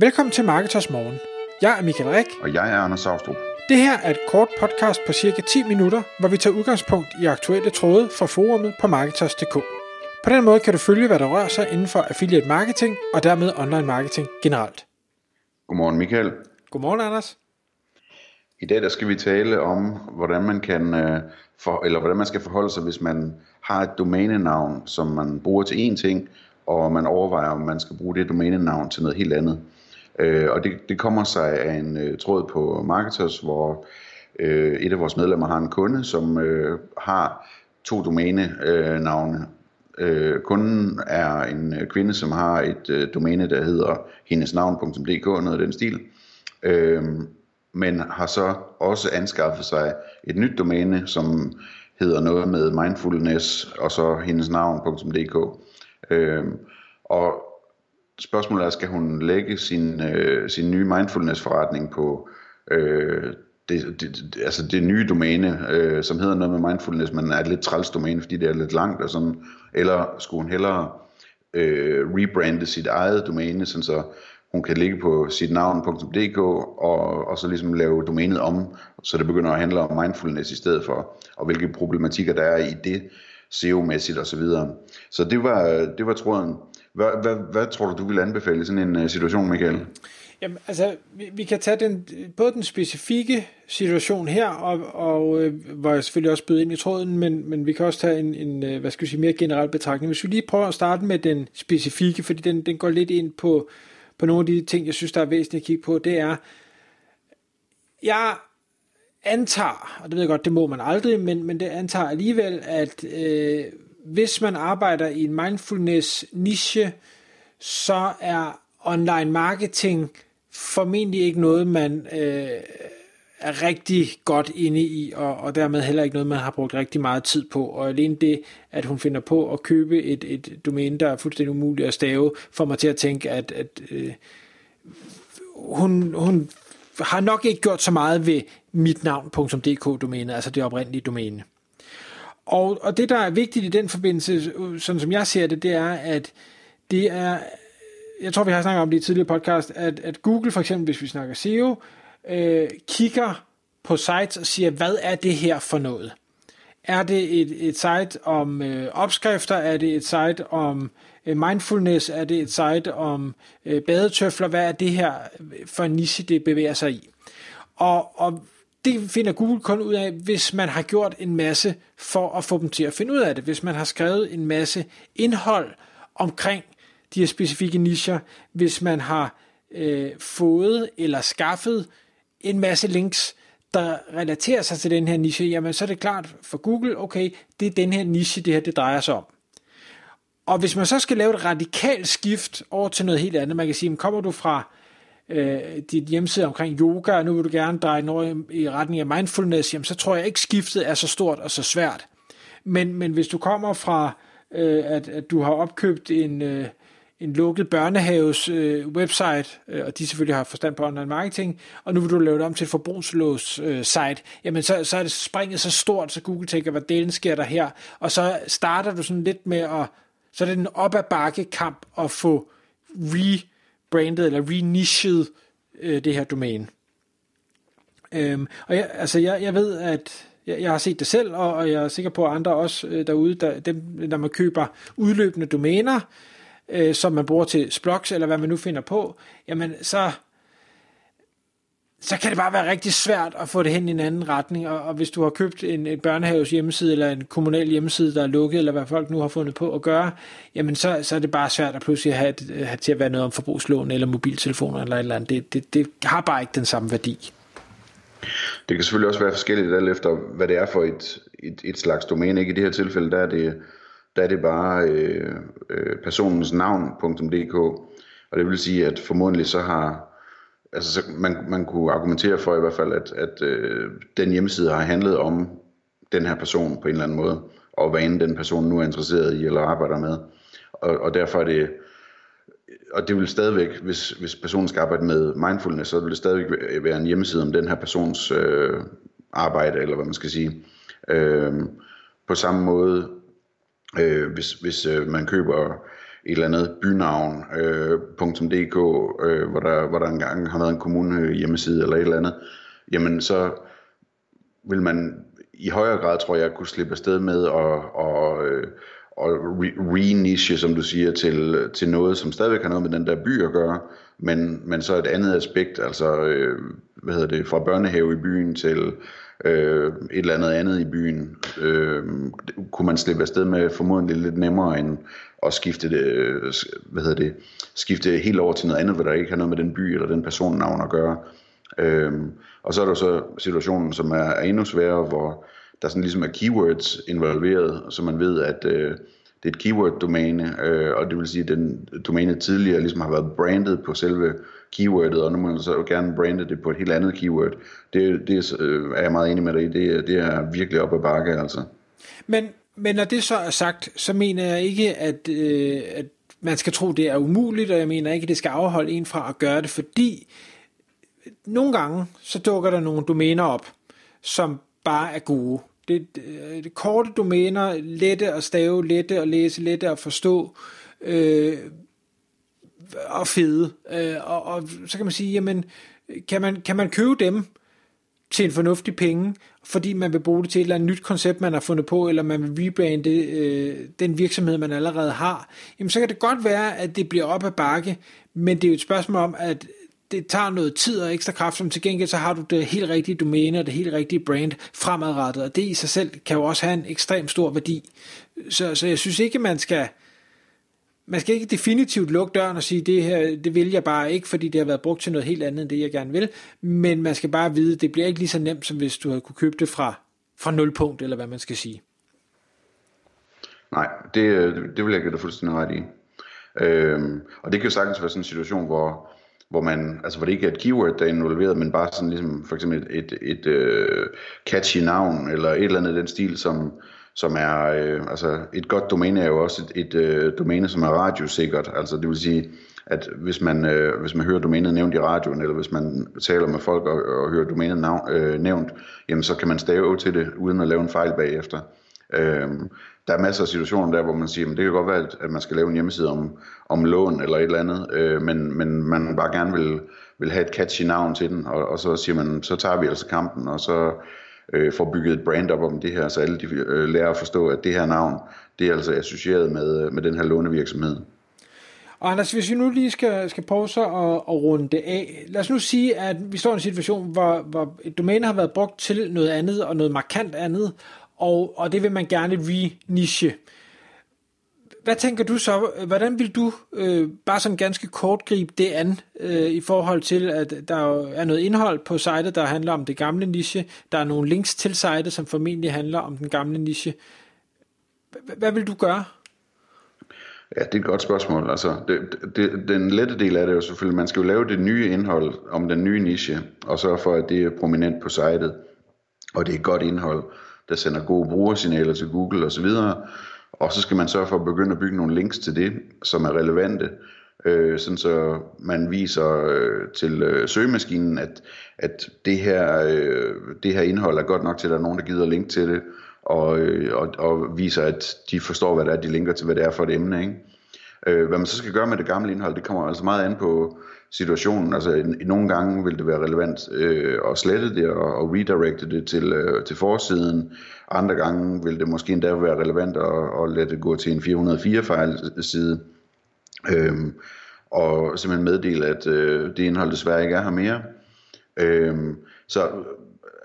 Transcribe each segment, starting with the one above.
Velkommen til Marketers Morgen. Jeg er Michael Rik. Og jeg er Anders Saustrup. Det her er et kort podcast på cirka 10 minutter, hvor vi tager udgangspunkt i aktuelle tråde fra forumet på Marketers.dk. På den måde kan du følge, hvad der rører sig inden for affiliate marketing og dermed online marketing generelt. Godmorgen Michael. Godmorgen Anders. I dag der skal vi tale om, hvordan man kan øh, for, eller hvordan man skal forholde sig, hvis man har et domænenavn, som man bruger til én ting, og man overvejer, om man skal bruge det domænenavn til noget helt andet. Øh, og det, det kommer sig af en øh, tråd på Marketers, hvor øh, et af vores medlemmer har en kunde, som øh, har to domænenavne. Øh, øh, kunden er en øh, kvinde, som har et øh, domæne, der hedder hendesnavn.dk, noget af den stil. Øh, men har så også anskaffet sig et nyt domæne, som hedder noget med mindfulness, og så hendesnavn.dk. Øh, og spørgsmålet er, skal hun lægge sin, øh, sin nye mindfulness forretning på øh, det, det, altså det nye domæne, øh, som hedder noget med mindfulness, men er et lidt træls domæne, fordi det er lidt langt og sådan, eller skulle hun hellere øh, rebrande sit eget domæne, sådan så hun kan ligge på sit navn.dk og, og så ligesom lave domænet om, så det begynder at handle om mindfulness i stedet for, og hvilke problematikker der er i det, SEO-mæssigt osv. Så, så det var, det var tråden. Hvad, hvad, hvad tror du, du vil anbefale i sådan en uh, situation, Michael? Jamen, altså, vi, vi kan tage den, både den specifikke situation her, og, og øh, hvor jeg selvfølgelig også bød ind i tråden, men, men vi kan også tage en, en øh, hvad skal vi sige, mere generel betragtning. Hvis vi lige prøver at starte med den specifikke, fordi den, den går lidt ind på, på nogle af de ting, jeg synes, der er væsentligt at kigge på, det er, jeg antager, og det ved jeg godt, det må man aldrig, men, men det antager alligevel, at øh, hvis man arbejder i en mindfulness niche, så er online marketing formentlig ikke noget, man øh, er rigtig godt inde i, og, og dermed heller ikke noget, man har brugt rigtig meget tid på. Og alene det, at hun finder på at købe et, et domæne, der er fuldstændig umuligt at stave, får mig til at tænke, at, at øh, hun, hun har nok ikke gjort så meget ved mitnavn.dk-domænet, altså det oprindelige domæne. Og, og det, der er vigtigt i den forbindelse, sådan som jeg ser det, det er, at det er, jeg tror, vi har snakket om det i tidligere podcast, at, at Google for eksempel, hvis vi snakker SEO, øh, kigger på sites og siger, hvad er det her for noget? Er det et, et site om øh, opskrifter? Er det et site om øh, mindfulness? Er det et site om øh, badetøfler? Hvad er det her for en niche, det bevæger sig i? Og, og det finder Google kun ud af, hvis man har gjort en masse for at få dem til at finde ud af det. Hvis man har skrevet en masse indhold omkring de her specifikke nischer, hvis man har øh, fået eller skaffet en masse links, der relaterer sig til den her niche, jamen så er det klart for Google, okay, det er den her niche, det her det drejer sig om. Og hvis man så skal lave et radikalt skift over til noget helt andet, man kan sige, kommer du fra øh, dit hjemmeside omkring yoga, og nu vil du gerne dreje noget i retning af mindfulness, jamen så tror jeg ikke skiftet er så stort og så svært. Men, men hvis du kommer fra, øh, at, at du har opkøbt en, øh, en lukket børnehaves øh, website, øh, og de selvfølgelig har forstand på online marketing, og nu vil du lave det om til et forbrugslås øh, site, jamen så, så er det springet så stort, så Google tænker, hvad delen sker der her, og så starter du sådan lidt med at, så er det en op ad bakke kamp at få re rebrandet eller renichet øh, det her domæne. Øhm, og jeg, altså jeg, jeg ved, at jeg, jeg har set det selv, og, og jeg er sikker på, at andre også øh, derude, der, dem, der man køber udløbende domæner, øh, som man bruger til Splox, eller hvad man nu finder på, jamen så så kan det bare være rigtig svært at få det hen i en anden retning, og, og hvis du har købt en, en børnehaves hjemmeside, eller en kommunal hjemmeside, der er lukket, eller hvad folk nu har fundet på at gøre, jamen så, så er det bare svært at pludselig have, øh, have til at være noget om forbrugslån, eller mobiltelefoner, eller et eller andet. Det, det, det har bare ikke den samme værdi. Det kan selvfølgelig også være forskelligt alt efter, hvad det er for et, et, et slags domæne. Ikke? I det her tilfælde, der er det, der er det bare øh, øh, personens navn.dk, og det vil sige, at formodentlig så har altså så man, man kunne argumentere for i hvert fald, at, at øh, den hjemmeside har handlet om den her person på en eller anden måde, og hvad end den person nu er interesseret i eller arbejder med. Og, og derfor er det, og det vil stadigvæk, hvis, hvis personen skal arbejde med mindfulness, så vil det stadigvæk være en hjemmeside om den her persons øh, arbejde, eller hvad man skal sige. Øh, på samme måde, øh, hvis, hvis øh, man køber et eller andet bynavn.dk, øh, øh, hvor, der, hvor der engang har været en kommune hjemmeside eller et eller andet, jamen så vil man i højere grad, tror jeg, kunne slippe afsted med at, og, øh, og re-niche, som du siger, til, til noget, som stadigvæk har noget med den der by at gøre, men, men så et andet aspekt, altså øh, hvad hedder det, fra børnehave i byen til øh, et eller andet andet i byen, øh, kunne man slippe afsted med formodentlig lidt nemmere end at skifte det, øh, hvad hedder det, skifte helt over til noget andet, hvor der ikke har noget med den by eller den personnavn at gøre. Øh, og så er der så situationen, som er, er endnu sværere, hvor der sådan ligesom er keywords involveret, så man ved, at øh, det er et keyword-domæne, øh, og det vil sige, at den domæne tidligere ligesom har været brandet på selve keywordet, og nu må man så gerne brande det på et helt andet keyword. Det, det øh, er jeg meget enig med dig i. Det, det er virkelig op ad bakke, altså. Men, men når det så er sagt, så mener jeg ikke, at, øh, at man skal tro, det er umuligt, og jeg mener ikke, at det skal afholde en fra at gøre det, fordi nogle gange, så dukker der nogle domæner op, som bare er gode. Det, det, det korte domæner, lette at stave, lette at læse, lette at forstå, øh, og fede. Øh, og, og så kan man sige, jamen, kan man, kan man købe dem til en fornuftig penge, fordi man vil bruge det til et eller andet nyt koncept, man har fundet på, eller man vil rebrande øh, den virksomhed, man allerede har, jamen så kan det godt være, at det bliver op ad bakke, men det er jo et spørgsmål om, at det tager noget tid og ekstra kraft, som til gengæld så har du det helt rigtige domæne og det helt rigtige brand fremadrettet, og det i sig selv kan jo også have en ekstrem stor værdi. Så, så jeg synes ikke, man skal, man skal ikke definitivt lukke døren og sige, det her, det vil jeg bare ikke, fordi det har været brugt til noget helt andet, end det jeg gerne vil, men man skal bare vide, det bliver ikke lige så nemt, som hvis du havde kunne købe det fra, fra nulpunkt, eller hvad man skal sige. Nej, det, det vil jeg give dig fuldstændig ret i. Øhm, og det kan jo sagtens være sådan en situation, hvor, hvor man, altså hvor det ikke er et keyword, der er involveret, men bare sådan ligesom for eksempel et, et, et uh, catchy navn, eller et eller andet den stil, som, som er, øh, altså et godt domæne er jo også et, et øh, domæne, som er radiosikkert, altså det vil sige, at hvis man, øh, hvis man hører domænet nævnt i radioen, eller hvis man taler med folk og, og hører domænet navn, øh, nævnt, jamen så kan man stave til det, uden at lave en fejl bagefter. Øh, der er masser af situationer der, hvor man siger, at det kan godt være, at man skal lave en hjemmeside om, om lån eller et eller andet, øh, men, men man bare gerne vil, vil have et catchy navn til den, og, og så siger man, så tager vi altså kampen, og så øh, får bygget et brand op om det her, så alle de øh, lærer at forstå, at det her navn, det er altså associeret med, øh, med den her lånevirksomhed. Og Anders, hvis vi nu lige skal, skal prøve så at, at runde det af. Lad os nu sige, at vi står i en situation, hvor, hvor et domæne har været brugt til noget andet, og noget markant andet, og, og det vil man gerne re-niche. Hvad tænker du så? Hvordan vil du øh, bare sådan ganske kort gribe det an øh, i forhold til, at der er noget indhold på sitet, der handler om det gamle niche. Der er nogle links til sitet, som formentlig handler om den gamle niche. Hvad vil du gøre? Ja, det er et godt spørgsmål. Altså, det, det, den lette del af det er jo selvfølgelig, at man skal jo lave det nye indhold om den nye niche, og sørge for, at det er prominent på sitet, og det er godt indhold, der sender gode brugersignaler til Google osv., og så skal man sørge for at begynde at bygge nogle links til det, som er relevante, øh, sådan så man viser øh, til øh, søgemaskinen, at, at det, her, øh, det her indhold er godt nok til, at der er nogen, der gider link til det, og, øh, og, og viser, at de forstår, hvad det er, de linker til, hvad det er for et emne. Ikke? Øh, hvad man så skal gøre med det gamle indhold, det kommer altså meget an på situationen. Altså nogle gange vil det være relevant øh, at slette det og, og redirecte det til, øh, til forsiden. Andre gange vil det måske endda være relevant at, at lade det gå til en 404 fejlside. Øhm, og simpelthen meddele, at øh, det indhold desværre ikke er her mere. Øhm, så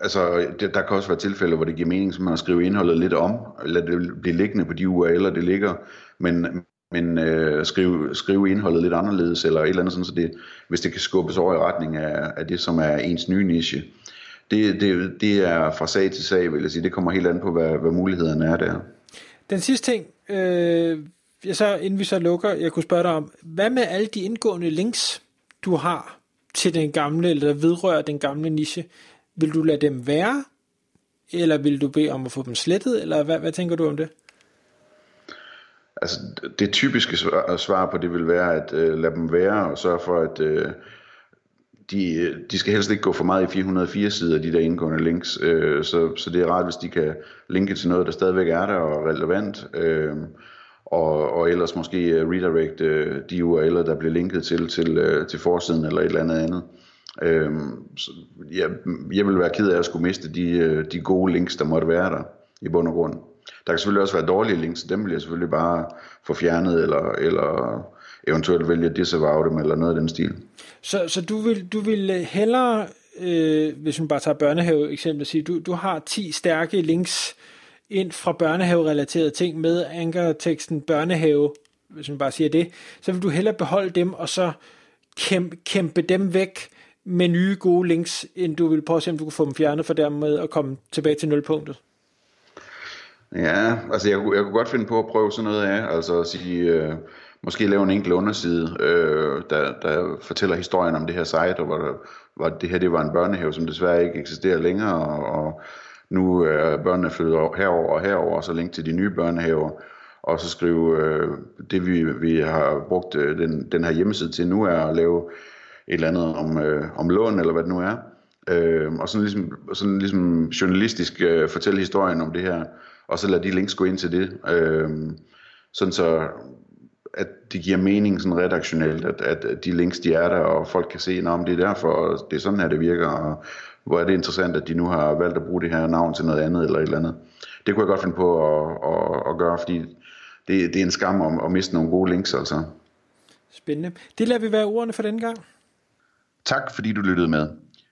altså, det, der kan også være tilfælde, hvor det giver mening, at man skrive indholdet lidt om, eller det blive liggende på de URL'er, det ligger, men, men øh, skrive, skrive indholdet lidt anderledes, eller et eller andet sådan, så det, hvis det kan skubbes over i retning af, af det, som er ens nye niche. Det, det, det er fra sag til sag, vil jeg sige. Det kommer helt an på, hvad, hvad mulighederne er der. Den sidste ting, øh, jeg så, inden vi så lukker, jeg kunne spørge dig om, hvad med alle de indgående links, du har til den gamle, eller vedrører den gamle niche? Vil du lade dem være, eller vil du bede om at få dem slettet, eller hvad, hvad tænker du om det? Altså, det typiske svar på det vil være at øh, lade dem være og sørge for, at øh, de, øh, de skal helst ikke gå for meget i 404 sider, de der indgående links. Øh, så, så det er rart, hvis de kan linke til noget, der stadigvæk er der og relevant. Øh, og, og ellers måske øh, redirect øh, de URL'er, der bliver linket til, til, øh, til forsiden eller et eller andet andet. Øh, så jeg, jeg vil være ked af at skulle miste de, de gode links, der måtte være der i bund og grund. Der kan selvfølgelig også være dårlige links, dem vil jeg selvfølgelig bare få fjernet, eller, eller eventuelt vælge at disavow dem, eller noget af den stil. Så, så du, vil, du vil øh, hellere, øh, hvis man bare tager børnehave eksempel, sige, du, du har 10 stærke links ind fra børnehave-relaterede ting med ankerteksten børnehave, hvis man bare siger det, så vil du hellere beholde dem, og så kæmpe, kæmpe dem væk med nye gode links, end du vil prøve at se, om du kan få dem fjernet, for dermed at komme tilbage til nulpunktet. Ja, altså jeg, jeg kunne godt finde på at prøve sådan noget af, altså at sige, øh, måske lave en enkelt underside, øh, der, der fortæller historien om det her site, og hvor, hvor det her det var en børnehave, som desværre ikke eksisterer længere, og, og nu er børnene flyttet herover og herover, og så link til de nye børnehaver, og så skrive, øh, det vi, vi har brugt øh, den, den her hjemmeside til nu, er at lave et eller andet om, øh, om lån, eller hvad det nu er, øh, og sådan ligesom, sådan ligesom journalistisk øh, fortælle historien om det her, og så lade de links gå ind til det, øh, sådan så at det giver mening sådan redaktionelt, at, at de links de er der, og folk kan se, om det er derfor, og det er sådan her det virker, og hvor er det interessant, at de nu har valgt at bruge det her navn til noget andet eller et eller andet. Det kunne jeg godt finde på at, at, at gøre, fordi det, det er en skam at, at miste nogle gode links altså. Spændende. Det lader vi være ordene for denne gang. Tak fordi du lyttede med.